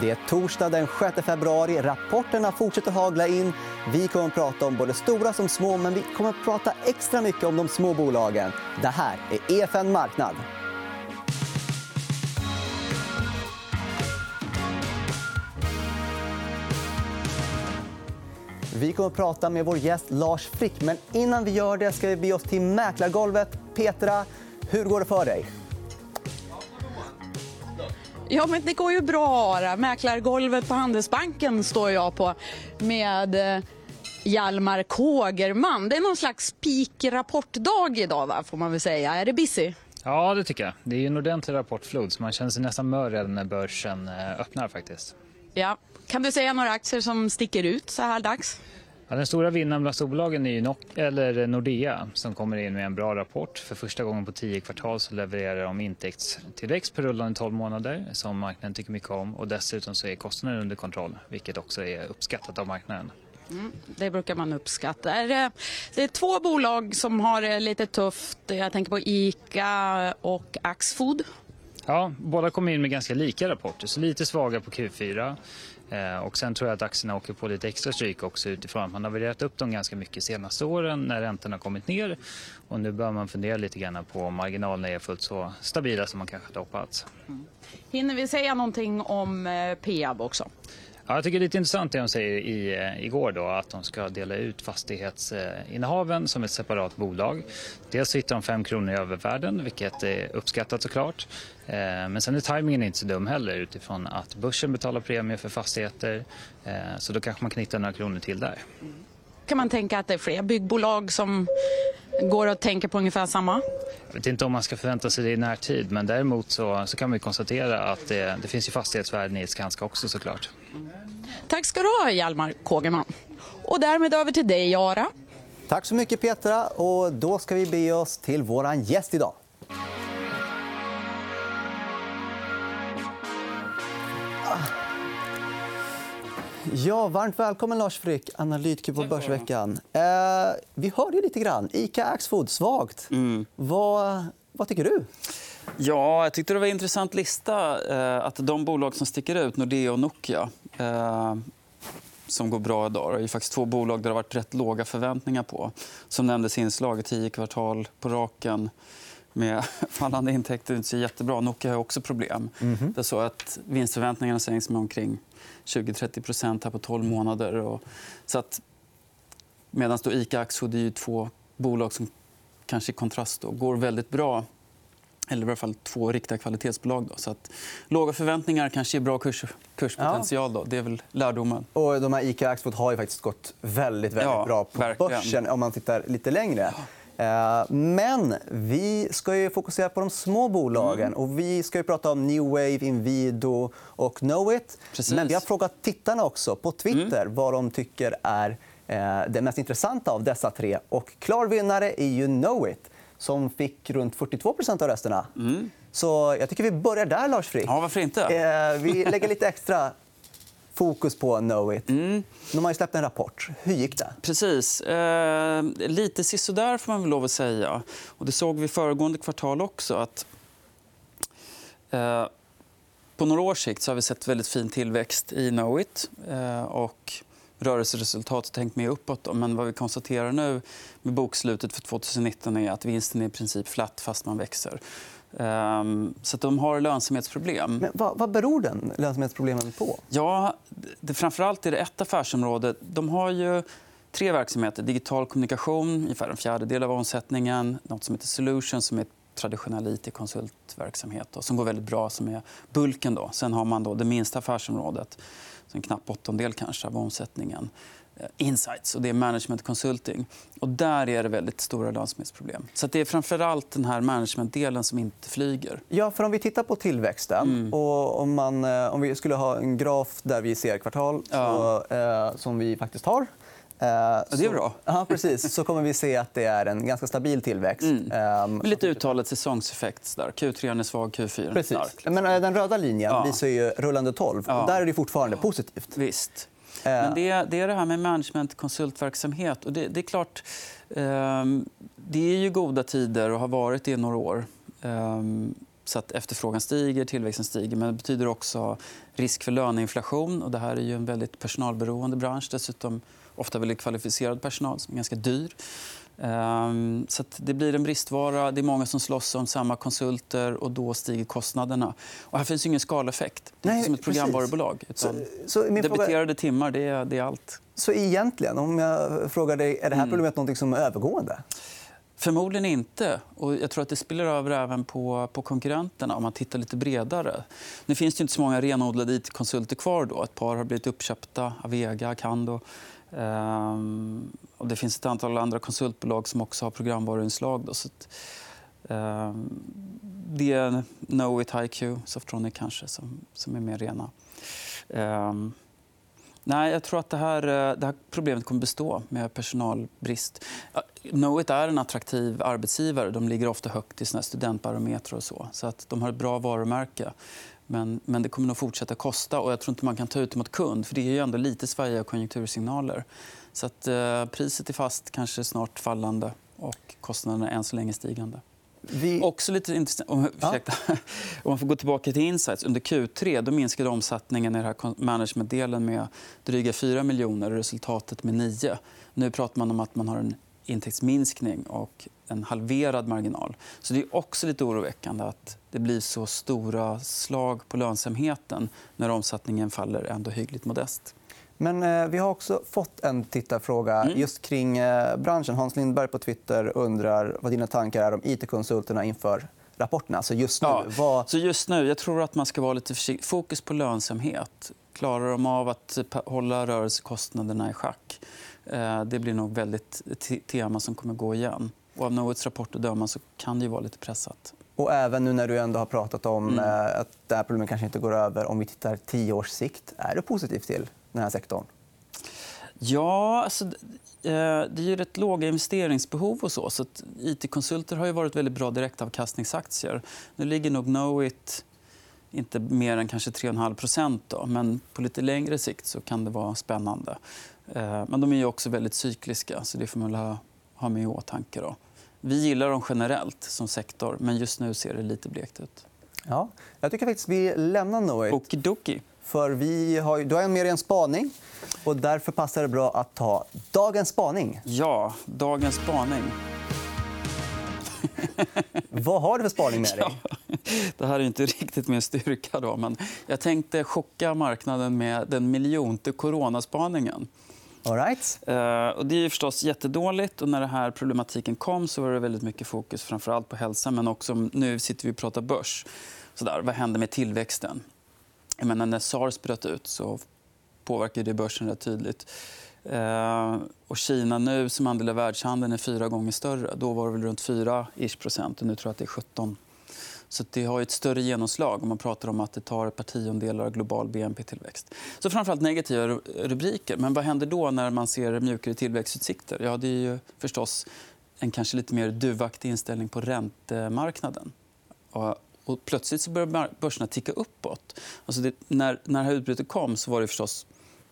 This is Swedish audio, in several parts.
Det är torsdag den 6 februari. Rapporterna fortsätter hagla in. Vi kommer att prata om både stora som små, men vi kommer att prata extra mycket om de små bolagen. Det här är EFN Marknad. Vi kommer att prata med vår gäst Lars Frick. Men innan vi gör det ska vi be oss till mäklargolvet. Petra, hur går det för dig? Ja, men det går ju bra. Mäklargolvet på Handelsbanken står jag på med eh, Hjalmar Kågerman. Det är någon slags peak-rapportdag idag, va? får man väl säga. Är det busy? Ja, det tycker jag. Det är en ordentlig rapportflod så man känner sig nästan mör redan när börsen eh, öppnar faktiskt. Ja. Kan du säga några aktier som sticker ut så här dags? Ja, den stora vinnaren bland storbolagen är ju eller Nordea som kommer in med en bra rapport. För första gången på tio kvartal så levererar de intäktstillväxt per rullande 12 månader som marknaden tycker mycket om. Och dessutom så är kostnaden under kontroll, vilket också är uppskattat av marknaden. Mm, det brukar man uppskatta. Det är två bolag som har det lite tufft. Jag tänker på ICA och Axfood. Ja, båda kommer in med ganska lika rapporter, så lite svaga på Q4. Eh, och sen tror jag att aktierna åker på lite extra stryk också utifrån man har värderat upp dem ganska mycket de senaste åren när räntorna har kommit ner. Och nu bör man fundera lite grann på om marginalerna är fullt så stabila som man kanske hade hoppats. Mm. Hinner vi säga någonting om eh, Peab också? Ja, jag tycker det är lite intressant det de säger i, eh, igår då, att de ska dela ut fastighetsinnehaven som ett separat bolag. Dels hittar de 5 kronor i övervärden, vilket är uppskattat såklart. Eh, men sen är tajmingen inte så dum heller utifrån att börsen betalar premie för fastigheter. Eh, så då kanske man kan hitta några kronor till där. Mm. Kan man tänka att det är fler byggbolag som går att tänka på ungefär samma? Jag vet inte om man ska förvänta sig det i närtid men däremot så, så kan man konstatera att det, det finns ju fastighetsvärden i Skanska också såklart. Tack ska du ha Hjalmar Kågerman. Och därmed över till dig Ara. Tack så mycket Petra. Och då ska vi be oss till vår gäst idag. Ja, varmt välkommen Lars Frick, analytiker på Börsveckan. Eh, vi hörde lite grann. Ica Axfood, svagt. Mm. Vad, vad tycker du? Ja, jag tyckte det var en intressant lista. Eh, att de bolag som sticker ut, Nordea och Nokia eh, som går bra idag. Det är faktiskt två bolag där det har varit rätt låga förväntningar på. Som nämndes i inslaget, tio kvartal på raken med fallande intäkter inte så jättebra. Nokia har också problem. Mm -hmm. Det är så att vinstförväntningarna sänks med omkring 20-30 här på 12 månader. Och, så att, Medan Ica och Axfood är två bolag som kanske i kontrast då, går väldigt bra. Eller i alla fall två riktiga kvalitetsbolag. Då. Så att, låga förväntningar kanske ger bra kurs, kurspotential. Då. Det är väl lärdomen. Och de här Ica och Axfood har ju faktiskt gått väldigt, väldigt ja, bra på verkligen. börsen om man tittar lite längre. Eh, men vi ska ju fokusera på de små bolagen. Mm. Och vi ska ju prata om New Wave, Inwido och Knowit. Men vi har frågat tittarna också på Twitter mm. vad de tycker är eh, det mest intressanta av dessa tre. Och klar vinnare är ju Knowit som fick runt 42% av rösterna. Mm. Så jag tycker vi börjar där, Lars Frick. Ja, varför inte? Eh, vi lägger lite extra fokus på Knowit. Mm. De har ju släppt en rapport. Hur gick det? Precis. Eh, lite sisådär, får man väl lov att säga. Och det såg vi föregående kvartal också. Att, eh, på några års sikt så har vi sett väldigt fin tillväxt i Knowit. Eh, och rörelseresultatet tänkt med uppåt. Men vad vi konstaterar nu med bokslutet för 2019 är att vinsten är i princip flatt fast man växer. Um, så de har lönsamhetsproblem. Men vad, vad beror den lönsamhetsproblemen på? Ja, det, framförallt är det ett affärsområde. De har ju tre verksamheter. Digital kommunikation, ungefär en fjärdedel av omsättningen. Något som heter Solutions, som är traditionell it-konsultverksamhet som går väldigt bra, som är bulken. Då. Sen har man då det minsta affärsområdet, en knapp åttondel kanske av omsättningen. Eh, insights och det är management consulting. Och där är det väldigt stora lönsamhetsproblem. Så det är framför allt den här managementdelen som inte flyger. Ja, för om vi tittar på tillväxten mm. och om, man, eh, om vi skulle ha en graf där vi ser kvartal ja. så, eh, som vi faktiskt har Eh, ja, det är bra. Ja, precis. Så kommer vi se att det är en ganska stabil tillväxt. Mm. Ehm, lite uttalat säsongseffekt. Där. Q3 är svag, Q4 är stark. Men den röda linjen ja. visar ju rullande 12. Ja. Och där är det fortfarande positivt. Visst. Eh. Men det är, det är det här med managementkonsultverksamhet. Och det, det, är klart, eh, det är ju goda tider och har varit det i några år. Eh, Så att efterfrågan stiger, tillväxten stiger. Men det betyder också risk för löneinflation. Och det här är ju en väldigt personalberoende bransch. Dessutom ofta väldigt kvalificerad personal som är ganska dyr. Ehm, så det blir en bristvara. Det är många som slåss om samma konsulter och då stiger kostnaderna. Och här finns ingen skaleffekt. Det är som ett programvarubolag. Så, så debiterade fråga... timmar det är, det är allt. Så egentligen, om jag frågar dig, är det här mm. problemet mm. något som är övergående? Förmodligen inte. Och jag tror att Det spiller över även på, på konkurrenterna om man tittar lite bredare. Nu finns det inte så många renodlade it-konsulter kvar. Då. Ett par har blivit uppköpta, Avega, Cando. Ehm, och det finns ett antal andra konsultbolag som också har programvaruinslag. Då, så att, ehm, det är Knowit, HiQ, Softronic kanske, som, som är mer rena. Ehm, nej, jag tror att det här, eh, det här problemet kommer bestå med personalbrist. Knowit är en attraktiv arbetsgivare. De ligger ofta högt i studentbarometrar. Och så, så att de har ett bra varumärke. Men, men det kommer nog fortsätta kosta. och Jag tror inte man kan ta ut det mot kund. för Det är ju ändå lite svajiga konjunktursignaler. Så att, eh, priset är fast, kanske snart fallande och kostnaderna än så länge stigande. Vi... Också lite intressant... Om, ja. om man får gå tillbaka till Insights. Under Q3 då minskade omsättningen i den här managementdelen med dryga 4 miljoner och resultatet med 9. Nu pratar man om att man har en intäktsminskning och en halverad marginal. Så Det är också lite oroväckande att det blir så stora slag på lönsamheten när omsättningen faller ändå hyggligt modest. Men eh, vi har också fått en tittarfråga mm. just kring eh, branschen. Hans Lindberg på Twitter undrar vad dina tankar är om it-konsulterna inför rapporterna. Alltså just nu, ja. vad... så just nu, jag tror att man ska vara lite försiktig. Fokus på lönsamhet. Klarar de av att hålla rörelsekostnaderna i schack? Eh, det blir nog väldigt tema som kommer gå igen. Och av Knowits rapport att döma så kan det ju vara lite pressat. Och även nu när du ändå har pratat om mm. Eh, att det här problemet kanske inte går över om vi tittar tio års sikt. Är du positiv till den här sektorn? Ja, alltså, eh, det är rätt låga investeringsbehov. och så. så IT-konsulter har ju varit väldigt bra direktavkastningsaktier. Nu ligger nog Knowit inte mer än kanske 3,5% men på lite längre sikt så kan det vara spännande. Eh, men de är också väldigt cykliska, så det får man ha med i åtanke. Då. Vi gillar dem generellt som sektor, men just nu ser det lite blekt ut. Ja, jag tycker faktiskt vi lämnar Knowit. Okidoki. För vi har, du har med dig en spaning. och Därför passar det bra att ta dagens spaning. Ja, dagens spaning. Vad har du för spaning med dig? Ja, det här är inte riktigt min styrka. Då, men jag tänkte chocka marknaden med den miljonte coronaspaningen. All right. Och det är förstås jättedåligt. Och när den här problematiken kom så var det väldigt mycket fokus framförallt på hälsa. Men också nu sitter vi och pratar börs. Så där, vad händer med tillväxten? Jag menar, när sars bröt ut så påverkade det börsen rätt tydligt. Uh, och Kina nu som andel av världshandeln är fyra gånger större. Då var det väl runt 4 procent. Och nu tror jag att det är 17 så det har ett större genomslag om man pratar om att det tar ett par tiondelar av global BNP-tillväxt. Så framförallt negativa rubriker. Men vad händer då när man ser mjukare tillväxtutsikter? Ja, det är ju förstås en kanske lite mer duvaktig inställning på räntemarknaden. Och plötsligt så börjar börserna ticka uppåt. Alltså det, när, när det här utbrytet kom så var det förstås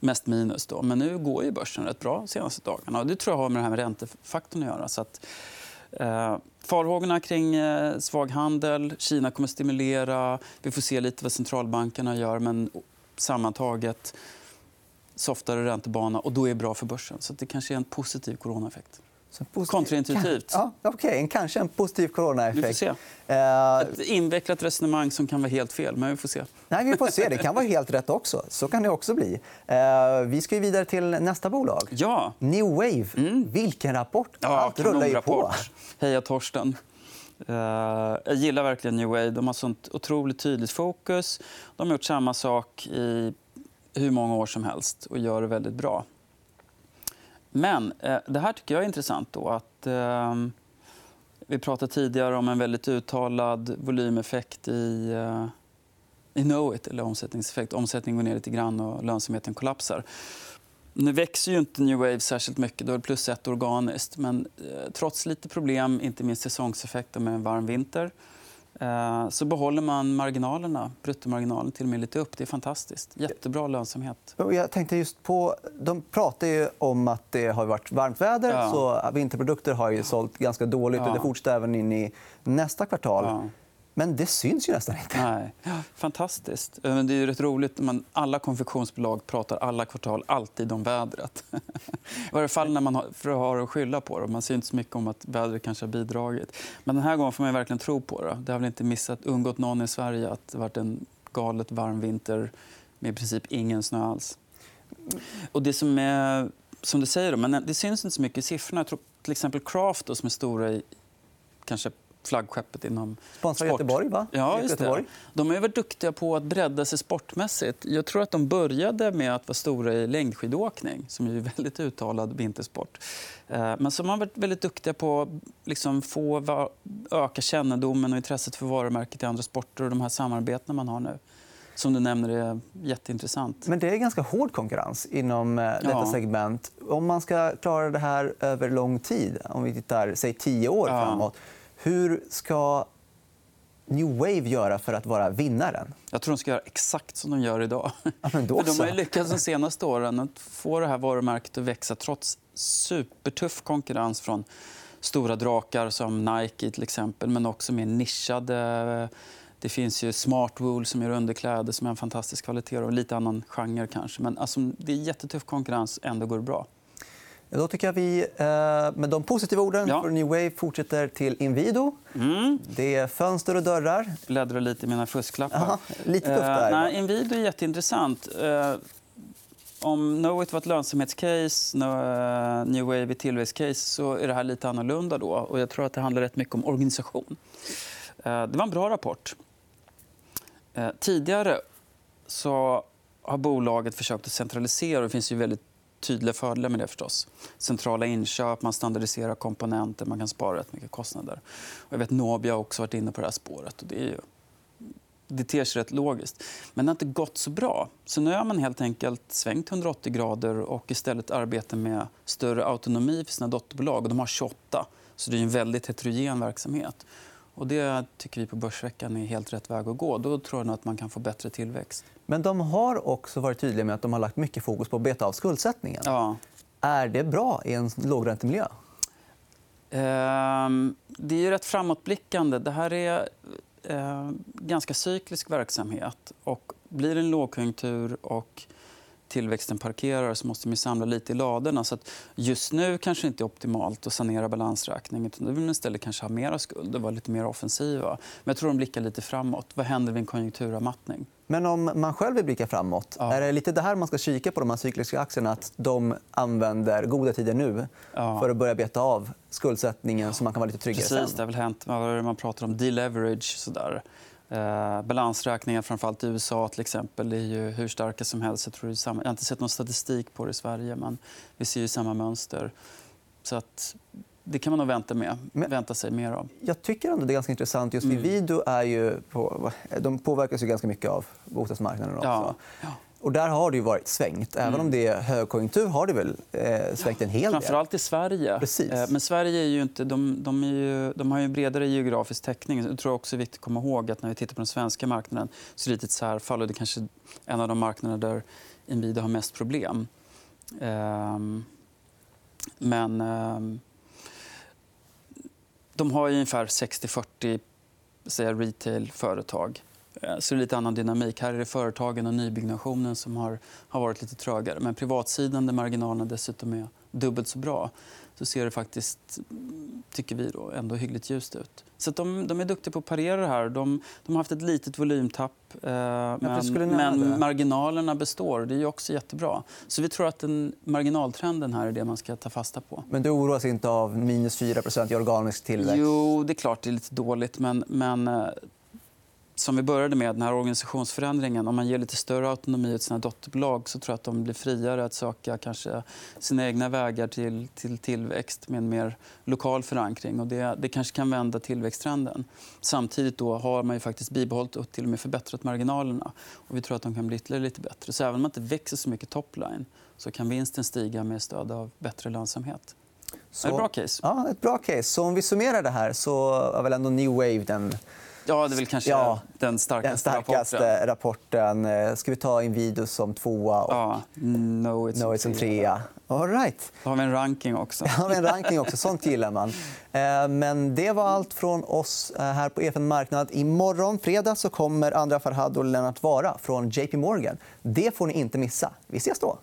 mest minus. Då. Men nu går ju börsen rätt bra de senaste dagarna. Och det tror jag har med det här med räntefaktorn att göra. Så att, eh, farhågorna kring eh, svag handel. Kina kommer att stimulera. Vi får se lite vad centralbankerna gör. Men sammantaget softare räntebana och då är det bra för börsen. Så det kanske är en positiv coronaeffekt. Positiv... Kontraintuitivt. Ja, okay. Kanske en positiv coronaeffekt. Eh, Ett invecklat resonemang som kan vara helt fel. men vi får se. Nej, vi får se. Det kan vara helt rätt också. Så kan det också bli. Eh, vi ska vidare till nästa bolag. Ja. New Wave. Mm. Vilken rapport! Allt rullar ju på. Heja Torsten. Eh, jag gillar verkligen New Wave. De har sånt otroligt tydligt fokus. De har gjort samma sak i hur många år som helst och gör det väldigt bra. Men eh, det här tycker jag är intressant. Då, att, eh, vi pratade tidigare om en väldigt uttalad volymeffekt i, eh, i Knowit, eller omsättningseffekt. Omsättningen går ner lite grann och lönsamheten kollapsar. Nu växer ju inte New Wave särskilt mycket. Då är det plus ett organiskt. Men eh, trots lite problem, inte minst säsongseffekter med en varm vinter så behåller man marginalerna, bruttomarginalen till och med lite upp. Det är fantastiskt. Jättebra lönsamhet. Jag tänkte just på, de pratar ju om att det har varit varmt väder. Ja. så Vinterprodukter har ju sålt ganska dåligt. Ja. och Det fortsätter även in i nästa kvartal. Ja. Men det syns ju nästan inte. Nej. Fantastiskt. Eh, det är ju rätt roligt. Man, alla konfektionsbolag pratar alla kvartal alltid om vädret. I varje fall när man har, för att ha att skylla på det. Man ser inte så mycket om att vädret kanske har bidragit. Men den här gången får man verkligen tro på det. Det har väl inte missat, undgått någon i Sverige att det varit en galet varm vinter med i princip ingen snö alls. Och det som är som du säger, men det syns inte så mycket i siffrorna. Jag tror till exempel Craft, då, som är stora i kanske flaggskeppet inom Sponsrar Göteborg, va? Ja, just det. De är varit duktiga på att bredda sig sportmässigt. Jag tror att de började med att vara stora i längdskidåkning, som är en väldigt uttalad vintersport. Eh, men som har varit väldigt duktiga på att liksom få öka kännedomen och intresset för varumärket i andra sporter och de här samarbetena man har nu som du nämner är jätteintressant. Men det är ganska hård konkurrens inom eh, detta ja. segment. Om man ska klara det här över lång tid, om vi tittar säg tio år ja. framåt, hur ska New Wave göra för att vara vinnaren? Jag tror de ska göra exakt som de gör idag. Ja, men då de har lyckats de senaste åren att få det här varumärket att växa trots supertuff konkurrens från stora drakar som Nike till exempel, men också mer nischade det finns ju Smartwool som gör underkläder som är en fantastisk kvalitet och lite annan genre kanske. Men alltså, det är jättetuff konkurrens, ändå går det bra. Då tycker jag vi eh, med de positiva orden ja. för New Wave fortsätter till Inwido. Mm. Det är fönster och dörrar. Jag bläddrar lite i mina fusklappar. Aha, lite tufft där. Uh, nej, Inwido är jätteintressant. Uh, om Knowit var ett lönsamhetscase, New Wave ett tillväxtcase så är det här lite annorlunda. Då. Och jag tror att det handlar rätt mycket om organisation. Det var en bra rapport. Eh, tidigare så har bolaget försökt att centralisera. Det finns ju väldigt tydliga fördelar med det. förstås. Centrala inköp, man standardiserar komponenter, man kan spara rätt mycket kostnader. Och jag vet Nobia har också varit inne på det här spåret. Och det, är ju... det ter sig rätt logiskt. Men det har inte gått så bra. Så nu har man helt enkelt svängt 180 grader och istället arbetar med större autonomi för sina dotterbolag. Och de har 28, så det är en väldigt heterogen verksamhet. Och det tycker vi på Börsveckan är helt rätt väg att gå. Då tror jag att man kan få bättre tillväxt. Men de har också varit tydliga med att de har lagt mycket fokus på att beta av skuldsättningen. Ja. Är det bra i en lågräntemiljö? Ehm, det är rätt framåtblickande. Det här är eh, ganska cyklisk verksamhet. Och blir det en lågkonjunktur och tillväxten parkerar så måste man samla lite i ladorna. Så att just nu kanske inte är optimalt att sanera balansräkningen. Utan då vill man istället kanske ha mer skuld och vara lite mer offensiva. Men jag tror de blickar lite framåt. Vad händer vid en konjunkturavmattning? Men om man själv vill blicka framåt, ja. är det lite det här man ska kika på de här cykliska aktierna? Att de använder goda tider nu ja. för att börja beta av skuldsättningen så man kan vara lite tryggare Precis, sen? Det har väl hänt. Man pratar om deleverage. Sådär. Eh, balansräkningar, framförallt i USA, till exempel, är ju hur starka som helst. Jag, tror samma... jag har inte sett någon statistik på det i Sverige, men vi ser ju samma mönster. Så att det kan man nog vänta, med. vänta sig mer av. Jag tycker ändå det är ganska intressant. Just mm. Video är ju på... de påverkas ju ganska mycket av bostadsmarknaden. Också. Ja. Och där har det ju varit svängt. Även mm. om det är högkonjunktur har det väl eh, svängt en hel del. Framförallt i Sverige. Precis. Eh, men Sverige är ju inte, de, de, är ju, de har ju en bredare geografisk täckning. Jag tror också är viktigt att komma ihåg att när vi tittar på den svenska marknaden så är det ett särfall. Och det är kanske en av de marknader där Inwido har mest problem. Eh, men ehm, de har ungefär 60-40 retail-företag. Eh, så det är lite annan dynamik. Här är det företagen och nybyggnationen som har, har varit lite trögare. Men privatsidan, där marginalerna dessutom är dubbelt så bra så ser det faktiskt, tycker vi, då, ändå hyggligt ljust ut. Så de, de, är duktiga på att parera det här. De, de har haft ett litet volymtapp, eh, men, men marginalerna består. Det är också jättebra. Så vi tror att den, marginaltrenden här är det man ska ta fasta på. Men du oroas inte av minus 4 i organisk tillväxt? Jo, det är klart det är lite dåligt. Men, men eh, som vi började med, den här organisationsförändringen, om man ger lite större autonomi åt sina dotterbolag så tror jag att de blir friare att söka kanske sina egna vägar till, till tillväxt med en mer lokal förankring. Och det, det kanske kan vända tillväxttrenden. Samtidigt då har man ju faktiskt bibehållit och till och med förbättrat marginalerna. Och vi tror att de kan bli ytterligare lite bättre. Så även om man inte växer så mycket topline så kan vinsten stiga med stöd av bättre lönsamhet. Så... Ett bra case? Ja, ett bra case. Så om vi summerar det här så är väl ändå New Wave den Ja, det är väl kanske ja, den starkaste, den starkaste rapporten. rapporten. Ska vi ta Invidus som tvåa och ja, no, it's, no, it's som trea? All right. Då har vi en ranking också. vi en ranking också. Sånt gillar man. Eh, men det var allt från oss eh, här på EFN Marknad. Imorgon, fredag, så kommer Andra Farhad och Lennart Vara från JP Morgan. Det får ni inte missa. Vi ses då.